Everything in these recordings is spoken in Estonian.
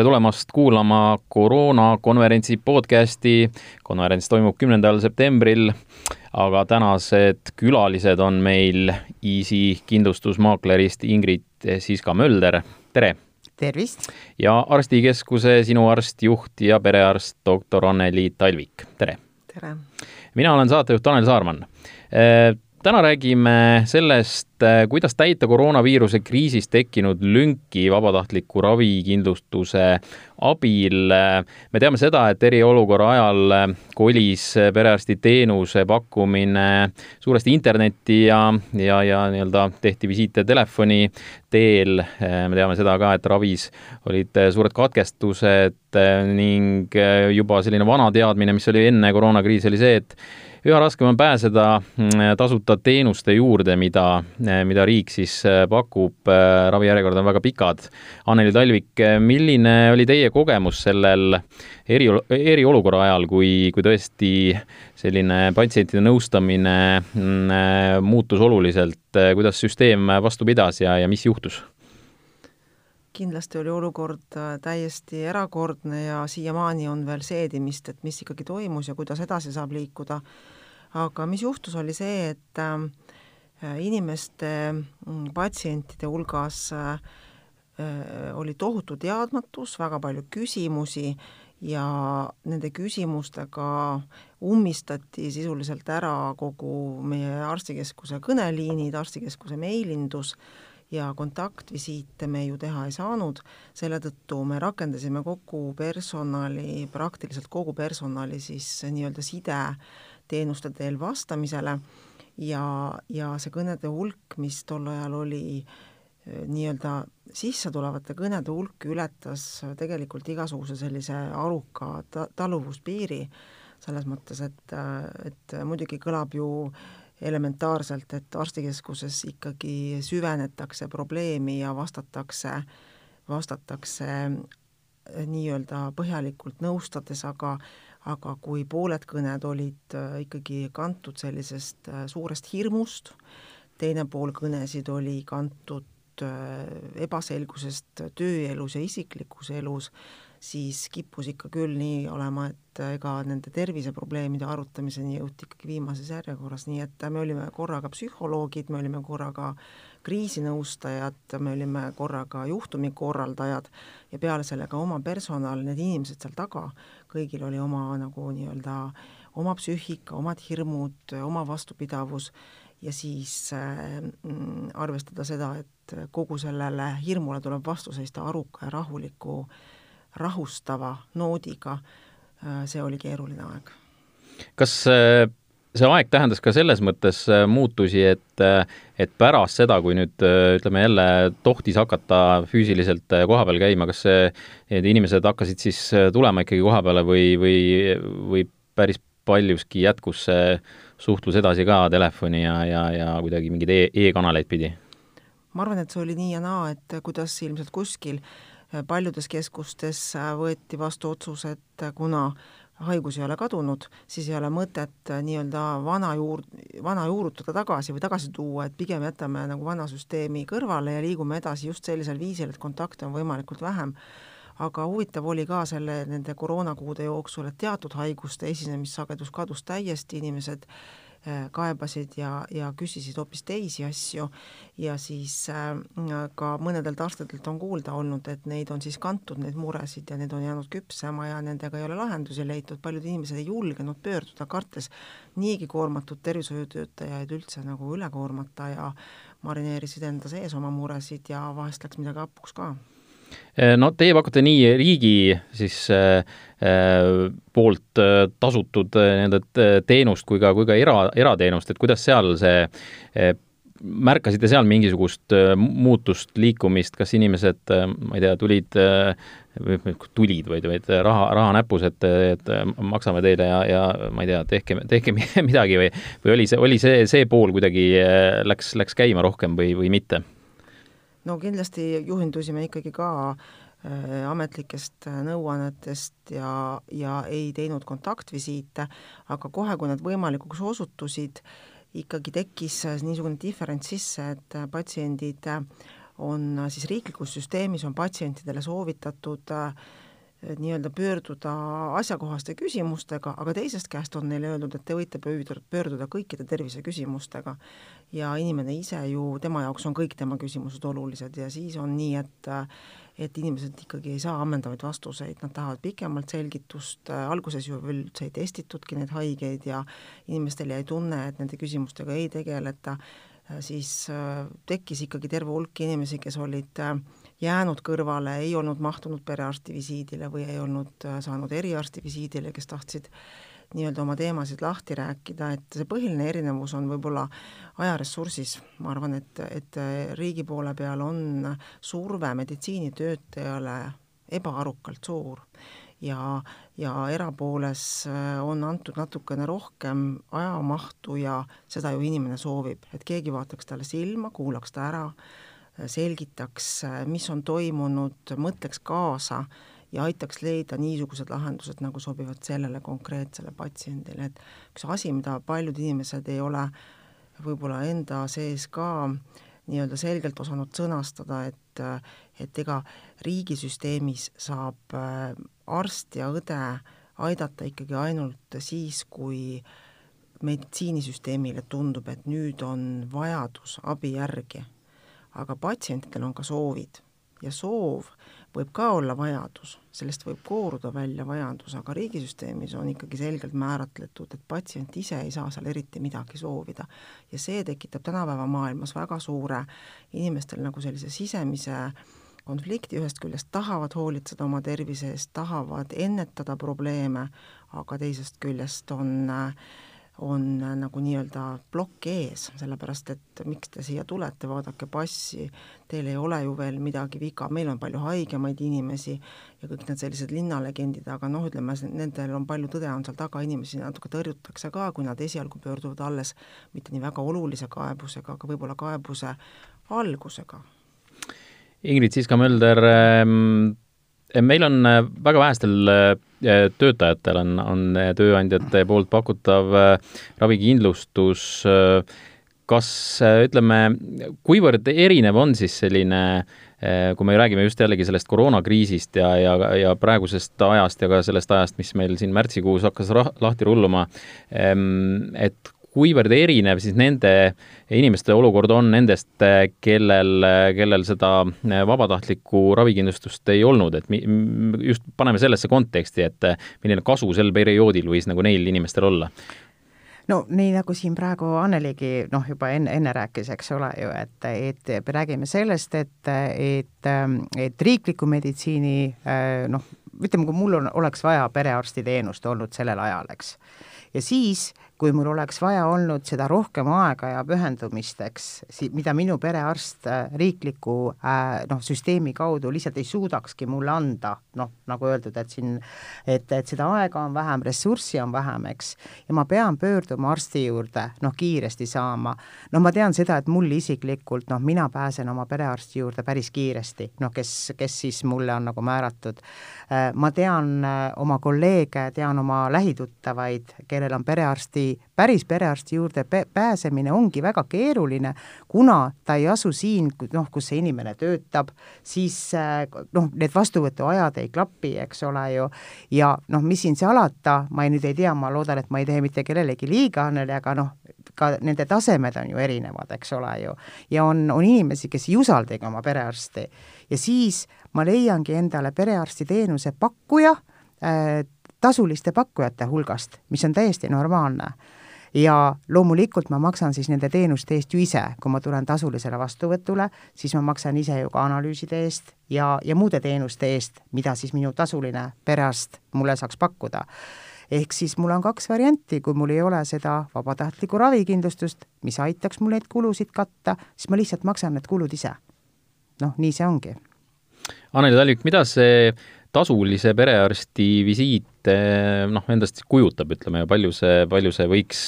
tere tulemast kuulama koroonakonverentsi podcasti. konverents toimub kümnendal septembril, aga tänased külalised on meil Easy kindlustusmaaklerist Ingrid Siska-Mölder, tere! tervist! ja arstikeskuse sinu arst, juht ja perearst doktor Anneli Talvik, tere! tere! mina olen saatejuht Tanel Saarman täna räägime sellest, äh, kuidas täita koroonaviiruse kriisis tekkinud lünki vabatahtliku ravikindlustuse abil. me teame seda, et eriolukorra ajal äh, kolis perearstiteenuse pakkumine suuresti internetti ja, ja, ja nii-öelda tehti visiite telefoni teel. Äh, me teame seda ka, et ravis olid suured katkestused ning juba selline vana teadmine, mis oli enne koroonakriisi, oli see, et üha raskem on pääseda mm, tasuta teenuste juurde, mida, mida riik siis äh, pakub, äh, ravijärjekorrad on väga pikad. Anneli Talvik, milline oli teie kogemus sellel eri, eriolukorra ajal, kui, kui tõesti selline patsientide nõustamine mm, äh, muutus oluliselt, kuidas süsteem vastu pidas ja, ja mis juhtus? Kindlasti oli olukord täiesti erakordne ja siiamaani on veel seedimist, et mis ikkagi toimus ja kuidas edasi saab liikuda. Aga mis juhtus, oli see, et äh, inimeste, mm, patsientide hulgas äh, äh, oli tohutu teadmatus, väga palju küsimusi ja nende küsimustega ummistati sisuliselt ära kogu meie arstikeskuse kõneliinid, arstikeskuse meilindus ja kontaktvisiite me ju teha ei saanud, selle tõttu me rakendasime kogu personali, praktiliselt kogu personali siis nii-öelda side teenuste teel vastamisele. Ja, ja see kõnede hulk, mis tol ajal oli eh, nii-öelda sissetulevate kõnede hulk ületas tegelikult igasuguse sellise aruka ta-, taluvuspiiri, selles mõttes, et, et muidugi kõlab ju elementaarselt, et arstikeskuses ikkagi süvenetakse probleemi ja vastatakse, vastatakse eh, nii-öelda põhjalikult nõustades, aga aga kui pooled kõned olid äh, ikkagi kantud sellisest äh, suurest hirmust, teine pool kõnesid oli kantud ebaselgusest tööelus ja isiklikus elus, siis kippus ikka küll nii olema, et ega nende terviseprobleemide arutamiseni jõuti ikkagi viimases järjekorras, nii et me olime korraga psühholoogid, me olime korraga kriisinõustajad, me olime korraga juhtumikorraldajad ja peale selle ka oma personal, need inimesed seal taga, kõigil oli oma nagu nii-öelda oma psüühika, omad hirmud, oma vastupidavus ja siis äh, arvestada seda, et kogu sellele hirmule tuleb vastu seista aruka ja rahuliku, rahustava noodiga äh,, see oli keeruline aeg. kas äh, see aeg tähendas ka selles mõttes äh, muutusi, et, äh, et pärast seda, kui nüüd äh, ütleme jälle tohtis hakata füüsiliselt kohapeal käima, kas see, need inimesed hakkasid siis tulema ikkagi koha peale või, või, või päris paljuski jätkus see suhtlus edasi ka telefoni ja, ja, ja kuidagi mingeid e e-kanaleid pidi? ma arvan, et see oli nii ja naa, et kuidas ilmselt kuskil paljudes keskustes võeti vastu otsus, et kuna haigus ei ole kadunud, siis ei ole mõtet äh, nii-öelda vana juur-, vana juurutada tagasi või tagasi tuua, et pigem jätame nagu vana süsteemi kõrvale ja liigume edasi just sellisel viisil, et kontakte on võimalikult vähem. aga huvitav oli ka selle, nende koroonakuude jooksul, et teatud haiguste esinemissagedus kadus täiesti, inimesed äh, Äh, kaebasid ja, ja küsisid hoopis teisi asju. Ja siis äh, ka mõnedelt arstidelt on kuulda olnud, et neid on siis kantud, neid muresid ja need on jäänud küpsema ja nendega ei ole lahendusi leitud, paljud inimesed ei julgenud pöörduda, kartes niigi koormatud tervishoiutöötajaid üldse nagu üle koormata ja marineerisid enda sees oma muresid ja vahest läks midagi hapuks ka no teie pakute nii riigi siis äh, poolt tasutud nii-öelda teenust kui ka, kui ka era, erateenust, et kuidas seal see äh, märkasite seal mingisugust muutust, liikumist, kas inimesed, ma ei tea, tulid, tulid, vaid, vaid raha, raha näpus, et, et maksame teile ja, ja ma ei tea, tehke, tehke midagi või, või oli see, oli see, see pool kuidagi läks, läks käima rohkem või, või mitte? No kindlasti juhindusime ikkagi ka äh, ametlikest äh, nõuannetest ja, ja ei teinud kontaktvisiite, aga kohe, kui nad võimalikuks osutusid, ikkagi tekkis äh, niisugune diferents sisse, et patsiendid on siis riiklikus süsteemis on patsientidele soovitatud äh, nii-öelda pöörduda asjakohaste küsimustega, aga teisest käest on neile öeldud, et te võite pöörduda, kõikide terviseküsimustega. ja inimene ise ju, tema jaoks on kõik tema küsimused olulised ja siis on nii, et et inimesed ikkagi ei saa ammendavaid vastuseid, nad tahavad pikemalt selgitust, alguses ju üldse ei testitudki neid haigeid ja inimestel jäi tunne, et nende küsimustega ei tegeleta, siis tekkis ikkagi terve hulk inimesi, kes olid äh, jäänud kõrvale, ei olnud mahtunud perearsti visiidile või ei olnud äh, saanud eriarsti visiidile, kes tahtsid nii-öelda oma teemasid lahti rääkida, et see põhiline erinevus on võib-olla ajaressursis, ma arvan, et, et äh, riigi poole peal on surve meditsiinitöötajale ebaarukalt suur ja, ja erapooles äh, on antud natukene rohkem ajamahtu ja seda ju inimene soovib, et keegi vaataks talle silma, kuulaks ta ära selgitaks, mis on toimunud, mõtleks kaasa ja aitaks leida niisugused lahendused, nagu sobivad sellele konkreetsele patsiendile, et üks asi, mida paljud inimesed ei ole võib-olla enda sees ka nii-öelda selgelt osanud sõnastada, et et ega riigisüsteemis saab äh, arst ja õde aidata ikkagi ainult siis, kui meditsiinisüsteemile tundub, et nüüd on vajadus abi järgi aga patsientidel on ka soovid. Ja soov võib ka olla vajadus, sellest võib kooruda välja vajadus, aga riigisüsteemis on ikkagi selgelt määratletud, et patsient ise ei saa seal eriti midagi soovida. ja see tekitab tänapäeva maailmas väga suure inimestel nagu sellise sisemise konflikti, ühest küljest tahavad hoolitseda oma tervise eest, tahavad ennetada probleeme, aga teisest küljest on äh, on äh, nagu nii-öelda plokk ees, sellepärast et miks te siia tulete, vaadake passi, teil ei ole ju veel midagi viga, meil on palju haigemaid inimesi ja kõik need sellised linnalegendid, aga noh, ütleme, nendel on palju tõde, on seal taga, inimesi natuke tõrjutakse ka, kui nad esialgu pöörduvad alles mitte nii väga olulise kaebusega, aga võib-olla kaebuse algusega. Ingrid Siska-Mölder ähm meil on äh, väga vähestel äh, töötajatel on, on äh, tööandjate poolt pakutav ravikindlustus. kas ütleme, kuivõrd erinev on siis selline kui me räägime just jällegi sellest koroonakriisist ja, ja, ja praegusest ajast ja ka sellest ajast, mis meil siin märtsikuus hakkas lahti rulluma, et kuivõrd erinev siis nende inimeste olukord on nendest, kellel, kellel seda vabatahtlikku ravikindlustust ei olnud, et just paneme sellesse konteksti, et milline kasu sel perioodil võis nagu neil inimestel olla? no nii, nagu siin praegu Anneligi noh, juba enne, enne rääkis, eks ole ju, et, et me räägime sellest, et, et, et riikliku meditsiini noh, ütleme, kui mul on, oleks vaja perearstiteenust olnud sellel ajal, eks, ja siis kui mul oleks vaja olnud seda rohkem aega ja pühendumist, eks, mida minu perearst äh, riikliku äh, noh, süsteemi kaudu lihtsalt ei suudakski mulle anda, noh, nagu öeldud, et siin, et, et seda aega on vähem, ressurssi on vähem, eks, ja ma pean pöörduma arsti juurde, noh, kiiresti saama. no ma tean seda, et mul isiklikult, noh, mina pääsen oma perearsti juurde päris kiiresti, noh, kes, kes siis mulle on nagu määratud. Äh, ma tean oma kolleege, tean oma lähituttavaid, kellel on perearsti päris perearsti juurde pääsemine ongi väga keeruline, kuna ta ei asu siin, noh, kus see inimene töötab, siis äh, noh, need vastuvõtuajad ei klapi, eks ole ju, ja noh, mis siin salata, ma ei, nüüd ei tea, ma loodan, et ma ei tee mitte kellelegi liiga, Anneli, aga noh, ka nende tasemed on ju erinevad, eks ole ju. ja on, on inimesi, kes ei usaldagi oma perearsti. ja siis ma leiangi endale perearstiteenuse pakkuja äh,, tasuliste pakkujate hulgast, mis on täiesti normaalne. ja loomulikult ma maksan siis nende teenuste eest ju ise, kui ma tulen tasulisele vastuvõtule, siis ma maksan ise ju ka analüüside eest ja, ja muude teenuste eest, mida siis minu tasuline perearst mulle saaks pakkuda ehk siis mul on kaks varianti, kui mul ei ole seda vabatahtlikku ravikindlustust, mis aitaks mul neid kulusid katta, siis ma lihtsalt maksan need kulud ise. noh, nii see ongi. Anneli Talvik, mida see tasulise perearsti visiit eh, noh, endast kujutab, ütleme, palju see, palju see võiks,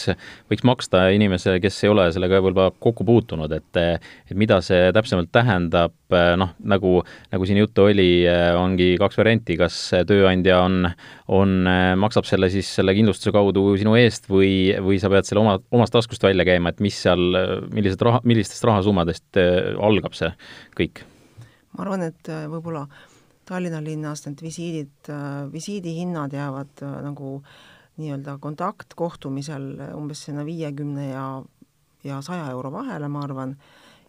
võiks maksta inimesele, kes ei ole sellega võib-olla kokku puutunud, et et mida see täpsemalt tähendab, noh, nagu, nagu siin juttu oli, ongi kaks varianti, kas tööandja on, on, maksab selle siis selle kindlustuse kaudu sinu eest või, või sa pead selle oma, omast taskust välja käima, et mis seal, millised raha, millistest rahasummadest algab see kõik? ma arvan, et võib-olla Tallinna linnas need visiidid, äh, visiidihinnad jäävad äh, nagu nii-öelda kontaktkohtumisel umbes sinna viiekümne ja, ja saja euro vahele, ma arvan,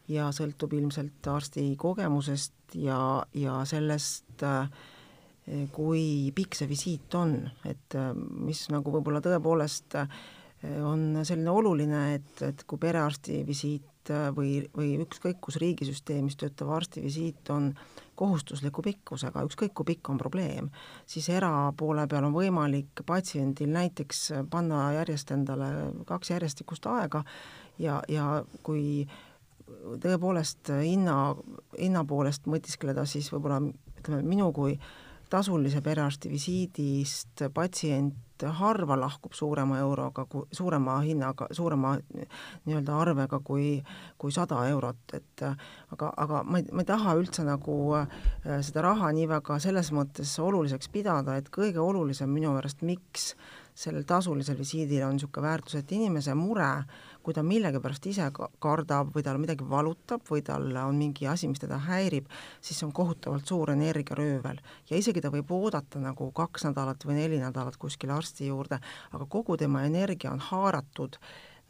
ja sõltub ilmselt arsti kogemusest ja, ja sellest, äh, kui pikk see visiit on, et mis nagu võib-olla tõepoolest on selline oluline, et, et kui perearsti visiit või, või ükskõik kus riigisüsteemis töötav arstivisiit on kohustusliku pikkusega, ükskõik kui pikk on probleem, siis erapoole peal on võimalik patsiendil näiteks panna järjest endale kaks järjestikust aega ja, ja kui tõepoolest hinna, hinna poolest mõtiskleda, siis võib-olla ütleme, minu kui tasulise perearsti visiidist patsient harva lahkub suurema euroga, suurema hinnaga, suurema nii-öelda arvega kui, kui sada eurot, et aga, aga ma ei, ma ei taha üldse nagu äh, seda raha nii väga selles mõttes oluliseks pidada, et kõige olulisem minu meelest, miks sellel tasulisel visiidil on niisugune väärtus, et inimese mure kui ta millegipärast ise kardab või tal midagi valutab või tal on mingi asi, mis teda häirib, siis see on kohutavalt suur energiaröövel. ja isegi ta võib oodata nagu kaks nädalat või neli nädalat kuskil arsti juurde, aga kogu tema energia on haaratud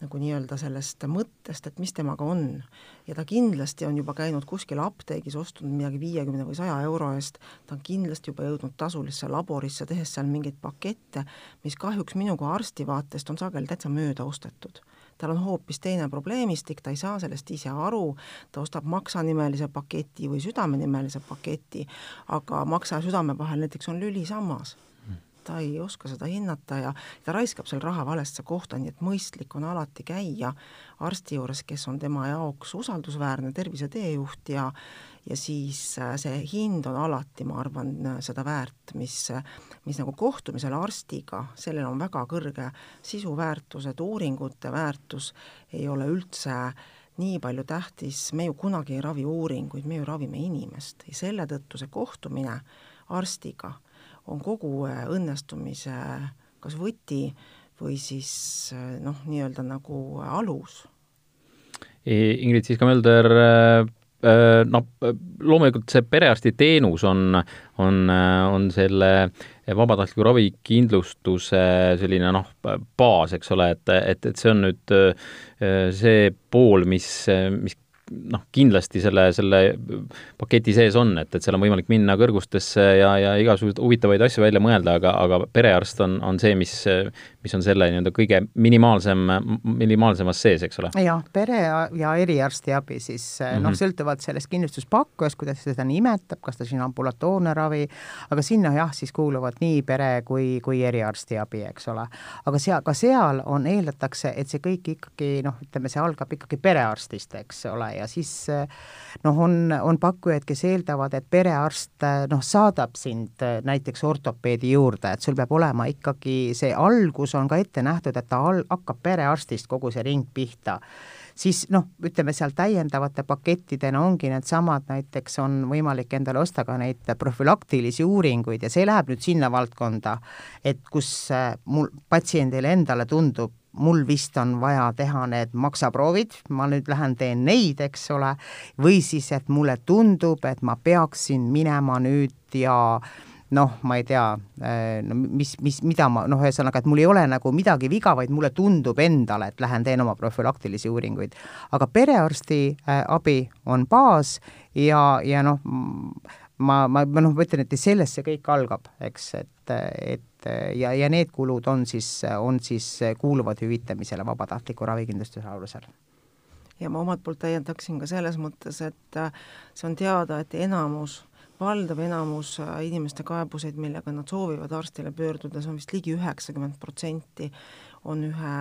nagu nii-öelda sellest mõttest, et mis temaga on. ja ta kindlasti on juba käinud kuskil apteegis, ostnud midagi viiekümne või saja euro eest, ta on kindlasti juba jõudnud tasulisse laborisse, tehes seal mingeid pakette, mis kahjuks minu kui arsti vaatest on sageli täitsa mööda ostetud tal on hoopis teine probleemistik, ta ei saa sellest ise aru, ta ostab maksanimelise paketi või südamenimelise paketi, aga maksa ja südame vahel näiteks on lülisammas. Ta ei oska seda hinnata ja ta raiskab seal raha valesse kohta, nii et mõistlik on alati käia arsti juures, kes on tema jaoks usaldusväärne terviseteejuht ja ja siis äh, see hind on alati, ma arvan, seda väärt, mis, mis nagu kohtumisel arstiga, sellel on väga kõrge sisuväärtus, et uuringute väärtus ei ole üldse nii palju tähtis, me ju kunagi ei ravi uuringuid, me ju ravime inimest ja selle tõttu see kohtumine arstiga on kogu äh, õnnestumise kas võti või siis äh, noh, nii-öelda nagu alus. Ingrid Siiska-Mölder, noh, loomulikult see perearstiteenus on, on, on selle vabatahtliku ravikindlustuse selline noh, baas, eks ole, et, et, et see on nüüd see pool, mis, mis noh, kindlasti selle, selle paketi sees on, et, et seal on võimalik minna kõrgustesse ja, ja igasuguseid huvitavaid asju välja mõelda, aga, aga perearst on, on see, mis, mis on selle nii-öelda kõige minimaalsem, minimaalsemas sees, eks ole? jah, pere- ja eriarstiabi siis mm -hmm. noh, sõltuvalt sellest kindlustuspakkujast, kuidas seda nimetab, kas ta siin ambulatoorne ravi, aga sinna jah, siis kuuluvad nii pere kui, kui eriarstiabi, eks ole. aga seal, ka seal on, eeldatakse, et see kõik ikkagi noh, ütleme, see algab ikkagi perearstist, eks ole, ja siis noh, on, on pakkujaid, kes eeldavad, et perearst noh, saadab sind näiteks ortopeedi juurde, et sul peab olema ikkagi see algus on ka ette nähtud, et ta al-, hakkab perearstist kogu see ring pihta siis noh, ütleme seal täiendavate pakettidena ongi needsamad, näiteks on võimalik endale osta ka neid profülaktilisi uuringuid ja see läheb nüüd sinna valdkonda, et kus mul patsiendile endale tundub, mul vist on vaja teha need maksaproovid, ma nüüd lähen teen neid, eks ole, või siis, et mulle tundub, et ma peaksin minema nüüd ja noh, ma ei tea, eh, no mis, mis, mida ma, noh, ühesõnaga, et mul ei ole nagu midagi viga, vaid mulle tundub endale, et lähen teen oma profülaktilisi uuringuid. aga perearsti äh, abi on baas ja, ja noh, ma, ma, ma noh, ma ütlen, et sellest see kõik algab, eks, et, et ja, ja need kulud on siis, on siis, kuuluvad hüvitamisele vabatahtliku ravikindlustuse alusel ja ma omalt poolt täiendaksin ka selles mõttes, et äh, see on teada, et enamus, valdav enamus äh, inimeste kaebuseid, millega nad soovivad arstile pöörduda, see on vist ligi üheksakümmend protsenti, on ühe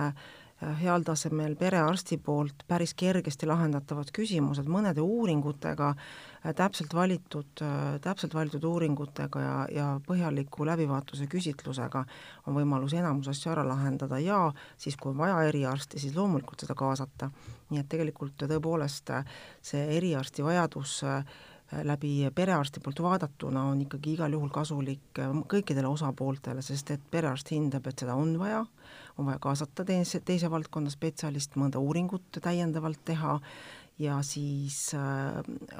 heal tasemel perearsti poolt päris kergesti lahendatavad küsimused mõnede uuringutega, äh, täpselt valitud, äh, täpselt valitud uuringutega ja, ja põhjaliku läbivaatuse küsitlusega on võimalus enamus asju ära lahendada ja siis, kui on vaja eriarsti, siis loomulikult seda kaasata. nii et tegelikult tõepoolest see eriarsti vajadus läbi perearsti poolt vaadatuna on ikkagi igal juhul kasulik kõikidele osapooltele, sest et perearst hindab, et seda on vaja, on vaja kaasata teise, teise valdkonna spetsialist, mõnda uuringut täiendavalt teha ja siis äh,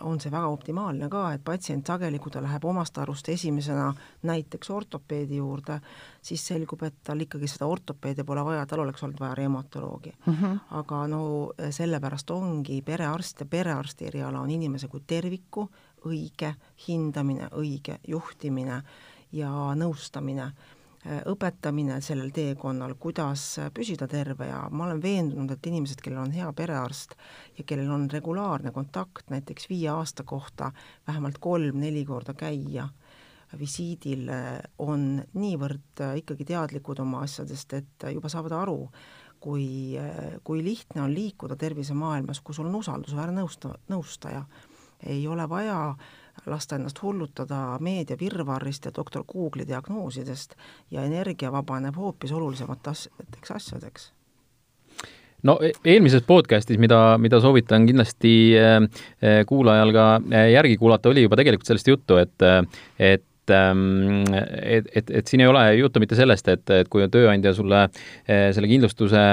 on see väga optimaalne ka, et patsient sageli, kui ta läheb omast arust esimesena näiteks ortopeedi juurde, siis selgub, et tal ikkagi seda ortopeedi pole vaja, tal oleks olnud vaja reumatoloogi mm. -hmm. aga no sellepärast ongi perearst ja perearsti eriala on inimese kui terviku õige hindamine, õige juhtimine ja nõustamine Äh, õpetamine sellel teekonnal, kuidas püsida terve ja ma olen veendunud, et inimesed, kellel on hea perearst ja kellel on regulaarne kontakt näiteks viie aasta kohta vähemalt kolm-neli korda käia visiidil, äh, on niivõrd äh, ikkagi teadlikud oma asjadest, et juba saavad aru, kui, kui lihtne on liikuda tervisemaailmas, kui sul on usaldusväärne nõusta, nõustaja. ei ole vaja äh, lasta ennast hullutada meedia virvarrist ja doktor Google'i diagnoosidest ja energia vabaneb hoopis olulisemateks asjadeks. No e-, eelmises podcastis, mida, mida soovitan kindlasti äh, äh, kuulajal ka järgi kuulata, oli juba tegelikult sellest juttu, et, et ähm, et, et, et siin ei ole juttu mitte sellest, et, et kui on tööandja sulle selle kindlustuse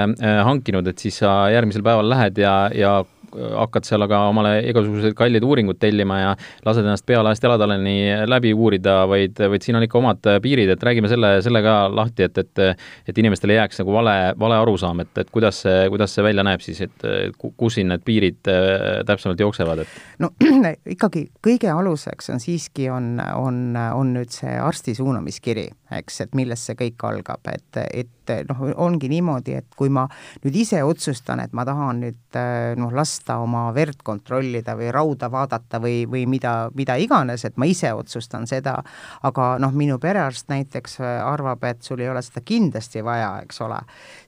hankinud, et siis sa järgmisel päeval lähed ja, ja hakkad seal aga omale igasuguseid kalleid uuringuid tellima ja lased ennast pealaest jalatalleni läbi uurida, vaid, vaid siin on ikka omad piirid, et räägime selle, selle ka lahti, et, et et inimestele ei jääks nagu vale, vale arusaam, et, et kuidas see, kuidas see välja näeb siis, et kus siin need piirid äh, täpsemalt jooksevad, et? No ikkagi kõige aluseks on siiski, on, on, on nüüd see arsti suunamiskiri, eks, et millest see kõik algab, et, et noh, ongi niimoodi, et kui ma nüüd ise otsustan, et ma tahan nüüd noh, lasta oma verd kontrollida või rauda vaadata või, või mida, mida iganes, et ma ise otsustan seda, aga noh, minu perearst näiteks arvab, et sul ei ole seda kindlasti vaja, eks ole,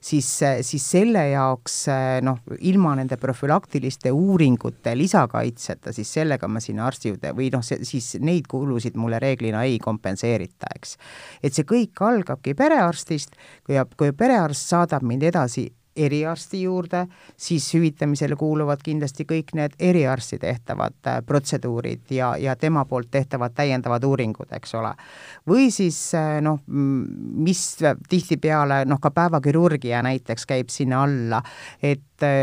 siis, siis selle jaoks noh, ilma nende profülaktiliste uuringute lisakaitseta, siis sellega ma sinna arsti juurde või noh, siis neid kulusid mulle reeglina ei kompenseerita, eks. et see kõik algabki perearstist, kui, kui perearst saadab mind edasi eriarsti juurde, siis hüvitamisele kuuluvad kindlasti kõik need eriarsti tehtavad äh, protseduurid ja, ja tema poolt tehtavad täiendavad uuringud, eks ole. või siis äh, noh, mis tihtipeale noh, ka päevakirurgia näiteks käib sinna alla, et äh,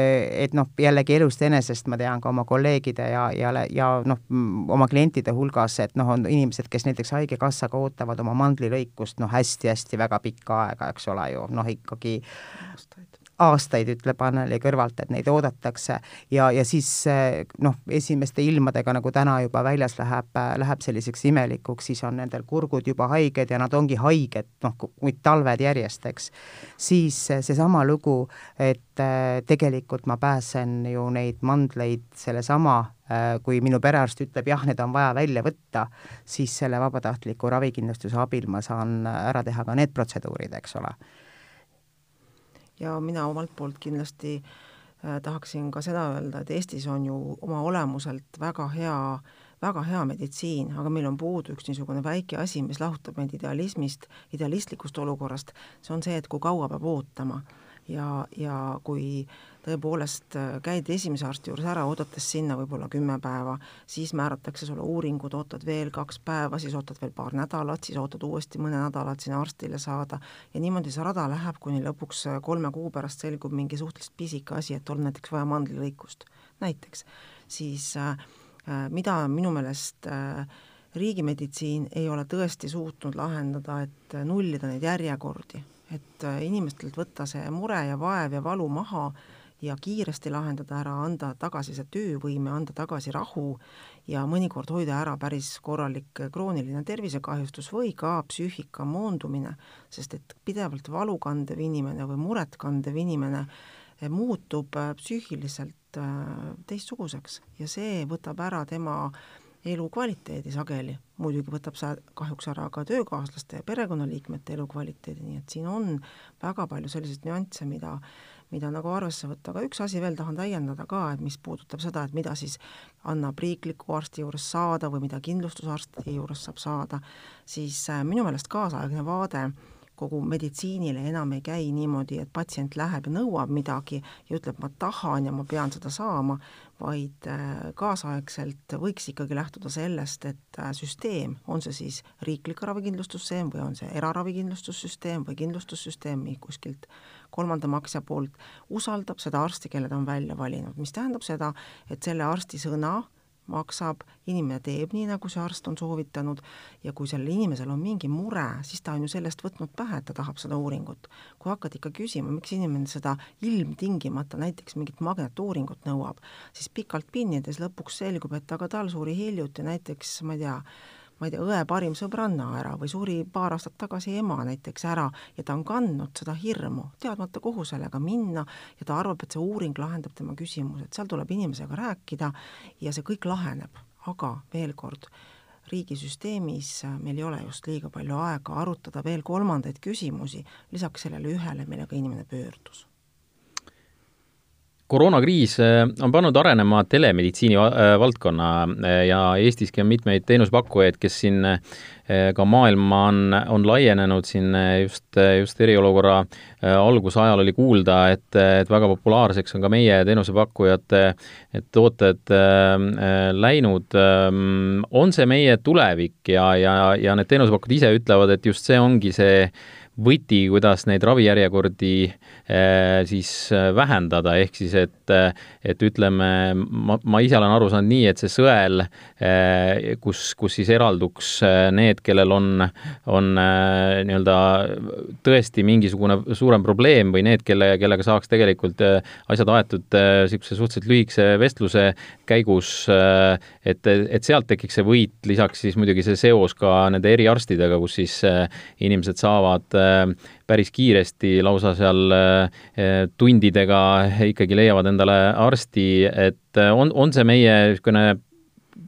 et noh, jällegi elust enesest ma tean ka oma kolleegide ja, ja, ja noh, oma klientide hulgas, et noh, on inimesed, kes näiteks Haigekassaga ootavad oma mandlilõikust noh, hästi-hästi väga pikka aega, eks ole ju, noh ikkagi aastaid aastaid, ütleb Anneli kõrvalt, et neid oodatakse. Ja, ja siis noh, esimeste ilmadega, nagu täna juba väljas läheb, läheb selliseks imelikuks, siis on nendel kurgud juba haiged ja nad ongi haiged, noh, kui talved järjest, eks, siis seesama lugu, et tegelikult ma pääsen ju neid mandleid sellesama kui minu perearst ütleb jah, need on vaja välja võtta, siis selle vabatahtliku ravikindlustuse abil ma saan ära teha ka need protseduurid, eks ole ja mina omalt poolt kindlasti äh, tahaksin ka seda öelda, et Eestis on ju oma olemuselt väga hea, väga hea meditsiin, aga meil on puudu üks niisugune väike asi, mis lahutab meid idealismist, idealistlikust olukorrast, see on see, et kui kaua peab ootama. Ja, ja kui tõepoolest äh, käid esimese arsti juures ära, oodates sinna võib-olla kümme päeva, siis määratakse sulle uuringud, ootad veel kaks päeva, siis ootad veel paar nädalat, siis ootad uuesti mõne nädala, et sinna arstile saada. Ja niimoodi see rada läheb, kuni lõpuks äh, kolme kuu pärast selgub mingi suhteliselt pisike asi, et on näiteks vaja mandlilõikust, näiteks, siis äh, äh, mida minu meelest äh, riigimeditsiin ei ole tõesti suutnud lahendada, et nullida neid järjekordi, et inimestelt võtta see mure ja vaev ja valu maha ja kiiresti lahendada ära, anda tagasi see töövõime, anda tagasi rahu ja mõnikord hoida ära päris korralik krooniline tervisekahjustus või ka psüühika moondumine, sest et pidevalt valu kandev inimene või muret kandev inimene eh, muutub eh, psüühiliselt eh, teistsuguseks ja see võtab ära tema elukvaliteedi sageli, muidugi võtab see kahjuks ära ka töökaaslaste ja perekonnaliikmete elukvaliteedi, nii et siin on väga palju selliseid nüansse, mida mida nagu arvesse võtta, aga üks asi veel tahan täiendada ka, et mis puudutab seda, et mida siis annab riikliku arsti juures saada või mida kindlustusarsti juures saab saada, siis äh, minu meelest kaasaegne vaade kogu meditsiinile enam ei käi niimoodi, et patsient läheb ja nõuab midagi ja ütleb, ma tahan ja ma pean seda saama, vaid äh, kaasaegselt võiks ikkagi lähtuda sellest, et äh, süsteem, on see siis riiklik ravikindlustussüsteem või on see eraravikindlustussüsteem või kindlustussüsteem kuskilt kolmanda maksja poolt, usaldab seda arsti, kelle ta on välja valinud, mis tähendab seda, et selle arsti sõna maksab, inimene teeb nii, nagu see arst on soovitanud ja kui sellel inimesel on mingi mure, siis ta on ju sellest võtnud pähe, et ta tahab seda uuringut. kui hakkad ikka küsima, miks inimene seda ilmtingimata näiteks mingit magnetuuringut nõuab, siis pikalt pinnides lõpuks selgub, et aga tal suri hiljuti näiteks, ma ei tea, ma ei tea, õe parim sõbranna ära või suri paar aastat tagasi ema näiteks ära ja ta on kandnud seda hirmu, teadmata, kuhu sellega minna ja ta arvab, et see uuring lahendab tema küsimused, seal tuleb inimesega rääkida ja see kõik laheneb, aga veel kord, riigisüsteemis meil ei ole just liiga palju aega arutada veel kolmandaid küsimusi lisaks sellele ühele, millega inimene pöördus koroonakriis äh, on pannud arenema telemeditsiini äh, valdkonna äh, ja Eestiski on mitmeid teenusepakkujaid, kes siin ka maailma on, on laienenud siin just, just eriolukorra algusajal oli kuulda, et, et väga populaarseks on ka meie teenusepakkujate tooted läinud. on see meie tulevik ja, ja, ja need teenusepakkujad ise ütlevad, et just see ongi see võti, kuidas neid ravijärjekordi äh, siis äh, vähendada, ehk siis et, äh, et ütleme, ma, ma ise olen aru saanud nii, et see sõel, kus, kus siis eralduks need, kellel on, on nii-öelda tõesti mingisugune suurem probleem või need, kelle, kellega saaks tegelikult asjad aetud niisuguse suhteliselt lühikese vestluse käigus, et, et sealt tekiks see võit, lisaks siis muidugi see seos ka nende eriarstidega, kus siis inimesed saavad päris kiiresti, lausa seal äh, tundidega ikkagi leiavad endale arsti, et äh, on, on see meie niisugune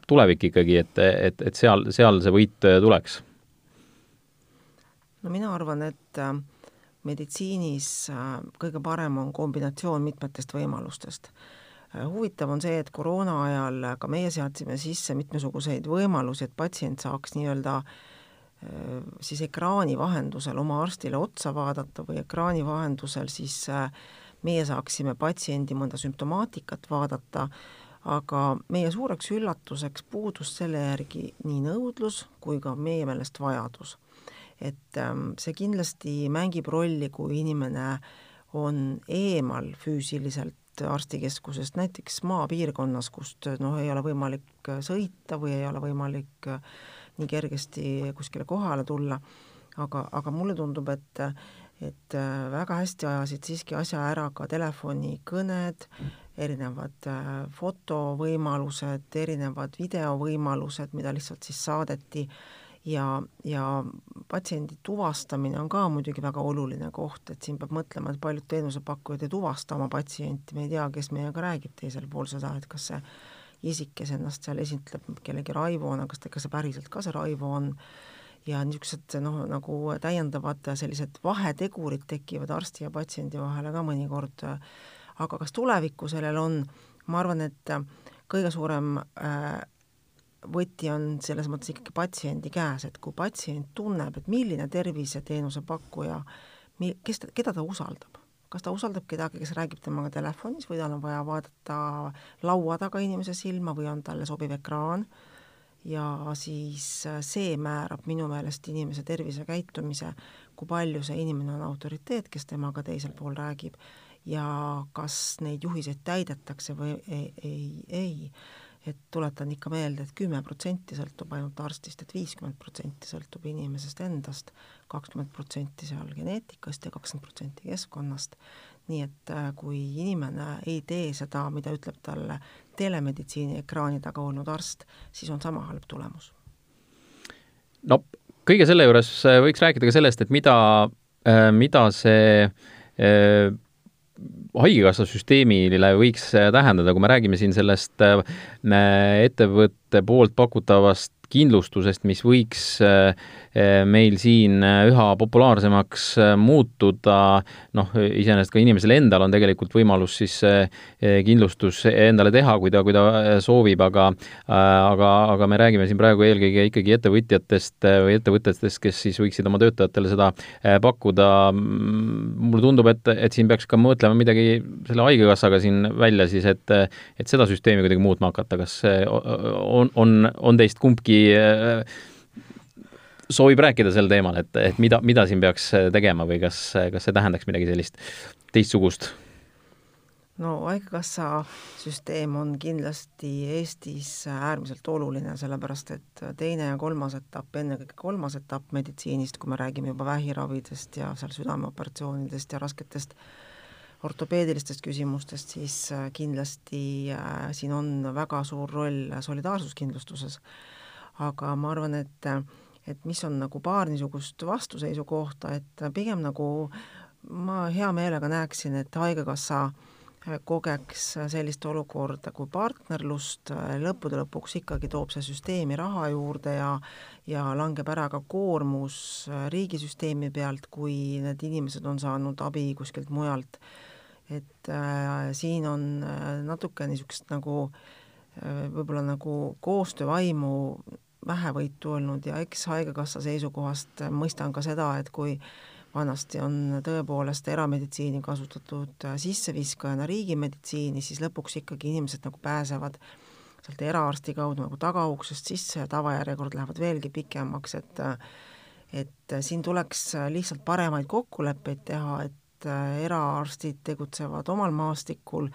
tulevik ikkagi, et, et, et seal, seal see võit tuleks? no mina arvan, et meditsiinis kõige parem on kombinatsioon mitmetest võimalustest huvitav on see, et koroona ajal ka meie seadsime sisse mitmesuguseid võimalusi, et patsient saaks nii-öelda äh, Äh, siis ekraani vahendusel oma arstile otsa vaadata või ekraani vahendusel siis äh, meie saaksime patsiendi mõnda sümptomaatikat vaadata, aga meie suureks üllatuseks puudus selle järgi nii nõudlus kui ka meie meelest vajadus. et ähm, see kindlasti mängib rolli, kui inimene on eemal füüsiliselt arstikeskusest, näiteks maapiirkonnas, kust noh, ei ole võimalik sõita või ei ole võimalik äh, nii kergesti kuskile kohale tulla, aga, aga mulle tundub, et et väga hästi ajasid siiski asja ära ka telefonikõned, erinevad äh, fotovõimalused, erinevad videovõimalused, mida lihtsalt siis saadeti ja, ja patsiendi tuvastamine on ka muidugi väga oluline koht, et siin peab mõtlema, et paljud teenusepakkujad ei tuvasta oma patsienti, me ei tea, kes meiega räägib teisel pool seda, et kas see isik, kes ennast seal esitleb kellegi Raivoona, kas ta, kas see päriselt ka see Raivo on, ja niisugused noh, nagu täiendavad sellised vahetegurid tekivad arsti ja patsiendi vahele ka mõnikord, aga kas tulevikku sellel on, ma arvan, et kõige suurem äh, võti on selles mõttes ikkagi patsiendi käes, et kui patsient tunneb, et milline terviseteenuse pakkuja, kes ta, keda ta usaldab, kas ta usaldab kedagi, kes räägib temaga telefonis või tal on vaja vaadata laua taga inimese silma või on talle sobiv ekraan. Ja siis äh, see määrab minu meelest inimese tervisekäitumise, kui palju see inimene on autoriteet, kes temaga teisel pool räägib ja kas neid juhiseid täidetakse või ei, ei, ei et tuletan ikka meelde et, et kümme protsenti sõltub ainult arstist et, et viiskümmend protsenti sõltub inimesest endast, kakskümmend protsenti seal geneetikast ja kakskümmend protsenti keskkonnast. nii et äh, kui inimene ei tee seda, mida ütleb talle telemeditsiini ekraani taga olnud arst, siis on sama halb tulemus. no kõige selle juures äh, võiks rääkida ka sellest, et mida, äh, mida see haigekassa süsteemile võiks tähendada, kui me räägime siin sellest äh, ettevõtte poolt pakutavast kindlustusest, mis võiks meil siin üha populaarsemaks muutuda, noh, iseenesest ka inimesel endal on tegelikult võimalus siis kindlustus endale teha, kui ta, kui ta soovib, aga aga, aga me räägime siin praegu eelkõige ikkagi ettevõtjatest või ettevõtetest, kes siis võiksid oma töötajatele seda pakkuda. mulle tundub, et, et siin peaks ka mõtlema midagi selle Haigekassaga siin välja siis, et et seda süsteemi kuidagi muutma hakata, kas on, on, on teist kumbki soovib rääkida sel teemal, et, et mida, mida siin peaks tegema või kas, kas see tähendaks midagi sellist teistsugust? no Haigekassa süsteem on kindlasti Eestis äärmiselt oluline, sellepärast et teine ja kolmas etapp, ennekõike kolmas etapp meditsiinist, kui me räägime juba vähiravidest ja seal südameoperatsioonidest ja rasketest ortopeedilistest küsimustest, siis kindlasti äh, siin on väga suur roll solidaarsuskindlustuses. Aga ma arvan, et et mis on nagu paar niisugust vastuseisu kohta, et pigem nagu ma hea meelega näeksin, et Haigekassa äh, kogeks sellist olukorda kui partnerlust, lõppude lõpuks ikkagi toob see süsteemi raha juurde ja ja langeb ära ka koormus äh, riigisüsteemi pealt, kui need inimesed on saanud abi kuskilt mujalt. et äh, siin on äh, natuke niisugust nagu äh, võib-olla nagu koostöövaimu vähevõitu olnud ja eks Haigekassa seisukohast mõistan ka seda, et kui vanasti on tõepoolest erameditsiini kasutatud sisseviskajana riigimeditsiini, siis lõpuks ikkagi inimesed nagu pääsevad sealt eraarsti kaudu nagu tagauksest sisse ja tavajärjekord lähevad veelgi pikemaks, et et siin tuleks lihtsalt paremaid kokkuleppeid teha, et eraarstid tegutsevad omal maastikul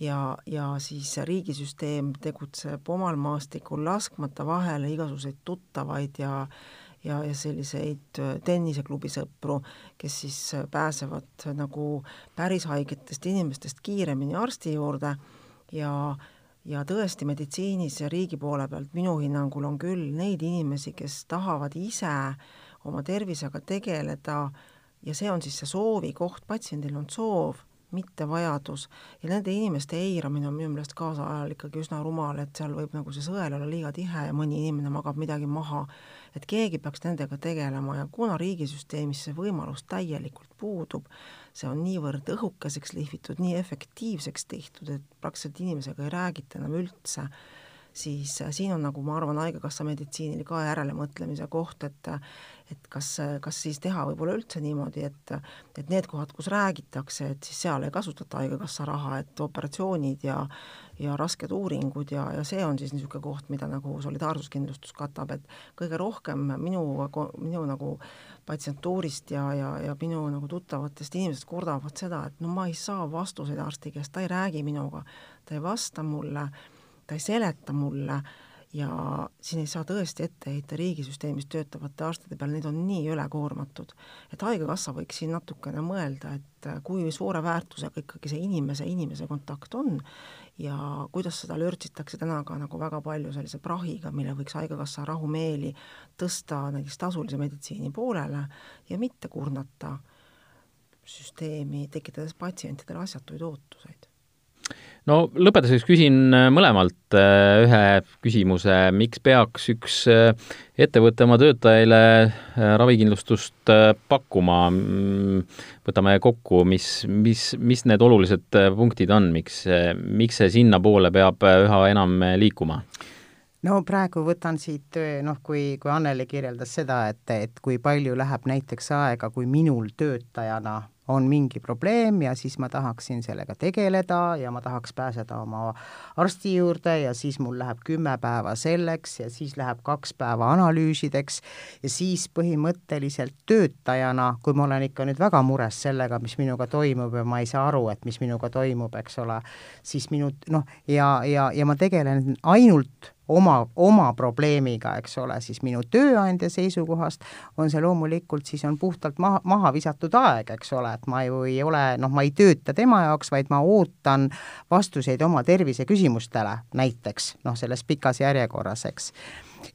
ja, ja siis riigisüsteem tegutseb omal maastikul, laskmata vahele igasuguseid tuttavaid ja ja, ja selliseid äh, tenniseklubi sõpru, kes siis äh, pääsevad nagu päris haigetest inimestest kiiremini arsti juurde. Ja ja tõesti, meditsiinis ja riigi poole pealt minu hinnangul on küll neid inimesi, kes tahavad ise oma tervisega tegeleda ja see on siis see soovi koht, patsiendil on soov mitte vajadus. ja nende inimeste eiramine on minu meelest kaasajal ikkagi üsna rumal, et seal võib nagu see sõel olla liiga tihe ja mõni inimene magab midagi maha. et keegi peaks nendega tegelema ja kuna riigisüsteemis see võimalus täielikult puudub, see on niivõrd õhukeseks lihvitud, nii efektiivseks tehtud, et praktiliselt inimesega ei räägita enam üldse siis äh, siin on nagu ma arvan, Haigekassa meditsiinil ka järelemõtlemise koht, et et kas, kas siis teha võib-olla üldse niimoodi, et et need kohad, kus räägitakse, et siis seal ei kasutata Haigekassa raha, et operatsioonid ja ja rasked uuringud ja, ja see on siis niisugune koht, mida nagu solidaarsuskindlustus katab, et kõige rohkem minu, minu nagu patsientuurist ja, ja, ja minu nagu tuttavatest inimesest kurdavad seda, et no ma ei saa vastuseid arsti käest, ta ei räägi minuga, ta ei vasta mulle ta ei seleta mulle ja siin ei saa tõesti ette heita riigisüsteemis töötavate arstide peale, neid on nii ülekoormatud. et Haigekassa võiks siin natukene mõelda, et kui suure väärtusega ikkagi see inimese, inimese kontakt on ja kuidas seda lörtsitakse täna ka nagu väga palju sellise prahiga, mille võiks Haigekassa rahumeeli tõsta näiteks tasulise meditsiini poolele ja mitte kurnata süsteemi, tekitades patsientidele asjatuid ootuseid no lõpetuseks küsin äh, mõlemalt äh, ühe küsimuse, miks peaks üks äh, ettevõte oma töötajale ravikindlustust pakkuma? Mm, võtame kokku, mis, mis, mis need olulised punktid on, miks, miks see sinnapoole peab üha enam liikuma? no praegu võtan siit, noh, kui, kui Anneli kirjeldas seda, et, et kui palju läheb näiteks aega, kui minul töötajana on mingi probleem ja siis ma tahaksin sellega tegeleda ja ma tahaks pääseda oma arsti juurde ja siis mul läheb kümme päeva selleks ja siis läheb kaks päeva analüüsideks ja siis põhimõtteliselt töötajana, kui ma olen ikka nüüd väga mures sellega, mis minuga toimub ja ma ei saa aru, et mis minuga toimub, eks ole, siis minu noh, ja, ja, ja ma tegelen ainult oma, oma probleemiga, eks ole, siis minu tööandja seisukohast on see loomulikult, siis on puhtalt maha, maha visatud aeg, eks ole, et ma ju ei ole, noh, ma ei tööta tema jaoks, vaid ma ootan vastuseid oma terviseküsimustele näiteks, noh, selles pikas järjekorras, eks.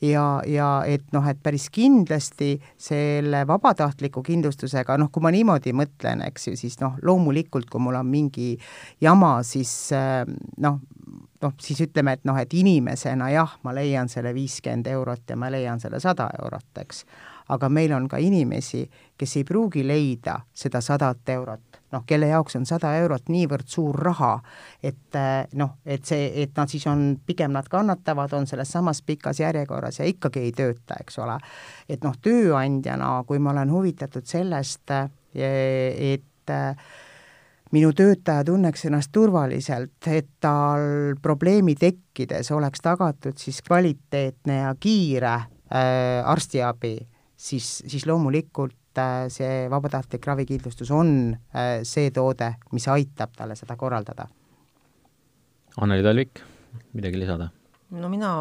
Ja, ja et noh, et päris kindlasti selle vabatahtliku kindlustusega, noh, kui ma niimoodi mõtlen, eks ju, siis noh, loomulikult, kui mul on mingi jama, siis noh, noh, siis ütleme, et noh, et inimesena jah, ma leian selle viiskümmend eurot ja ma leian selle sada eurot, eks. aga meil on ka inimesi, kes ei pruugi leida seda sadat eurot, noh, kelle jaoks on sada eurot niivõrd suur raha, et noh, et see, et nad siis on, pigem nad kannatavad, on selles samas pikas järjekorras ja ikkagi ei tööta, eks ole. et noh, tööandjana, kui ma olen huvitatud sellest, et minu töötaja tunneks ennast turvaliselt, et tal probleemi tekkides oleks tagatud siis kvaliteetne ja kiire äh, arstiabi, siis, siis loomulikult äh, see vabatahtlik ravikindlustus on äh, see toode, mis aitab talle seda korraldada. Anneli Talvik, midagi lisada? no mina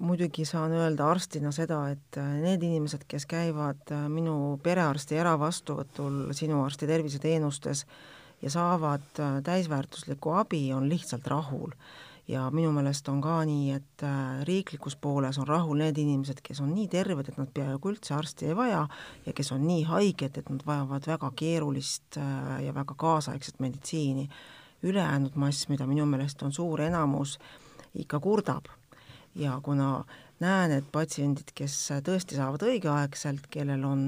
muidugi saan öelda arstina seda, et äh, need inimesed, kes käivad äh, minu perearsti eravastuvõtul sinu arsti terviseteenustes, ja saavad äh, täisväärtuslikku abi, on lihtsalt rahul. ja minu meelest on ka nii, et äh, riiklikus pooles on rahul need inimesed, kes on nii terved, et nad peaaegu üldse arsti ei vaja ja kes on nii haiged, et nad vajavad väga keerulist äh, ja väga kaasaegset meditsiini. ülejäänud mass, mida minu meelest on suur enamus, ikka kurdab ja kuna näen, et patsiendid, kes tõesti saavad õigeaegselt, kellel on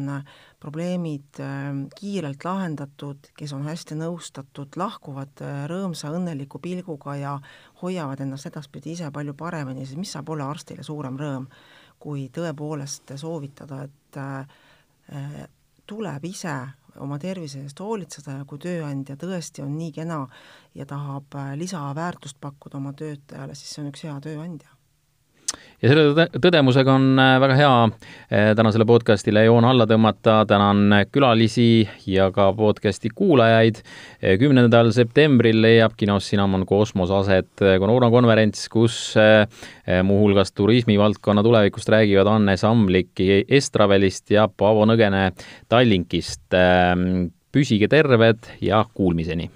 probleemid ähm, kiirelt lahendatud, kes on hästi nõustatud, lahkuvad äh, rõõmsa õnneliku pilguga ja hoiavad ennast edaspidi ise palju paremini, siis mis saab olla arstile suurem rõõm, kui tõepoolest soovitada, et äh, tuleb ise oma tervise eest hoolitseda ja kui tööandja tõesti on nii kena ja tahab äh, lisaväärtust pakkuda oma töötajale, siis see on üks hea tööandja ja selle tõdemusega on äh, väga hea äh, tänasele podcastile joon alla tõmmata, tänan külalisi ja ka podcasti kuulajaid. Äh, kümnendal septembril leiab kinos Cinnamon Cosmos aset koroonakonverents, kus muuhulgas turismivaldkonna tulevikust räägivad Anne Samlik Estravelist ja Paavo Nõgene Tallinkist. püsige terved ja kuulmiseni!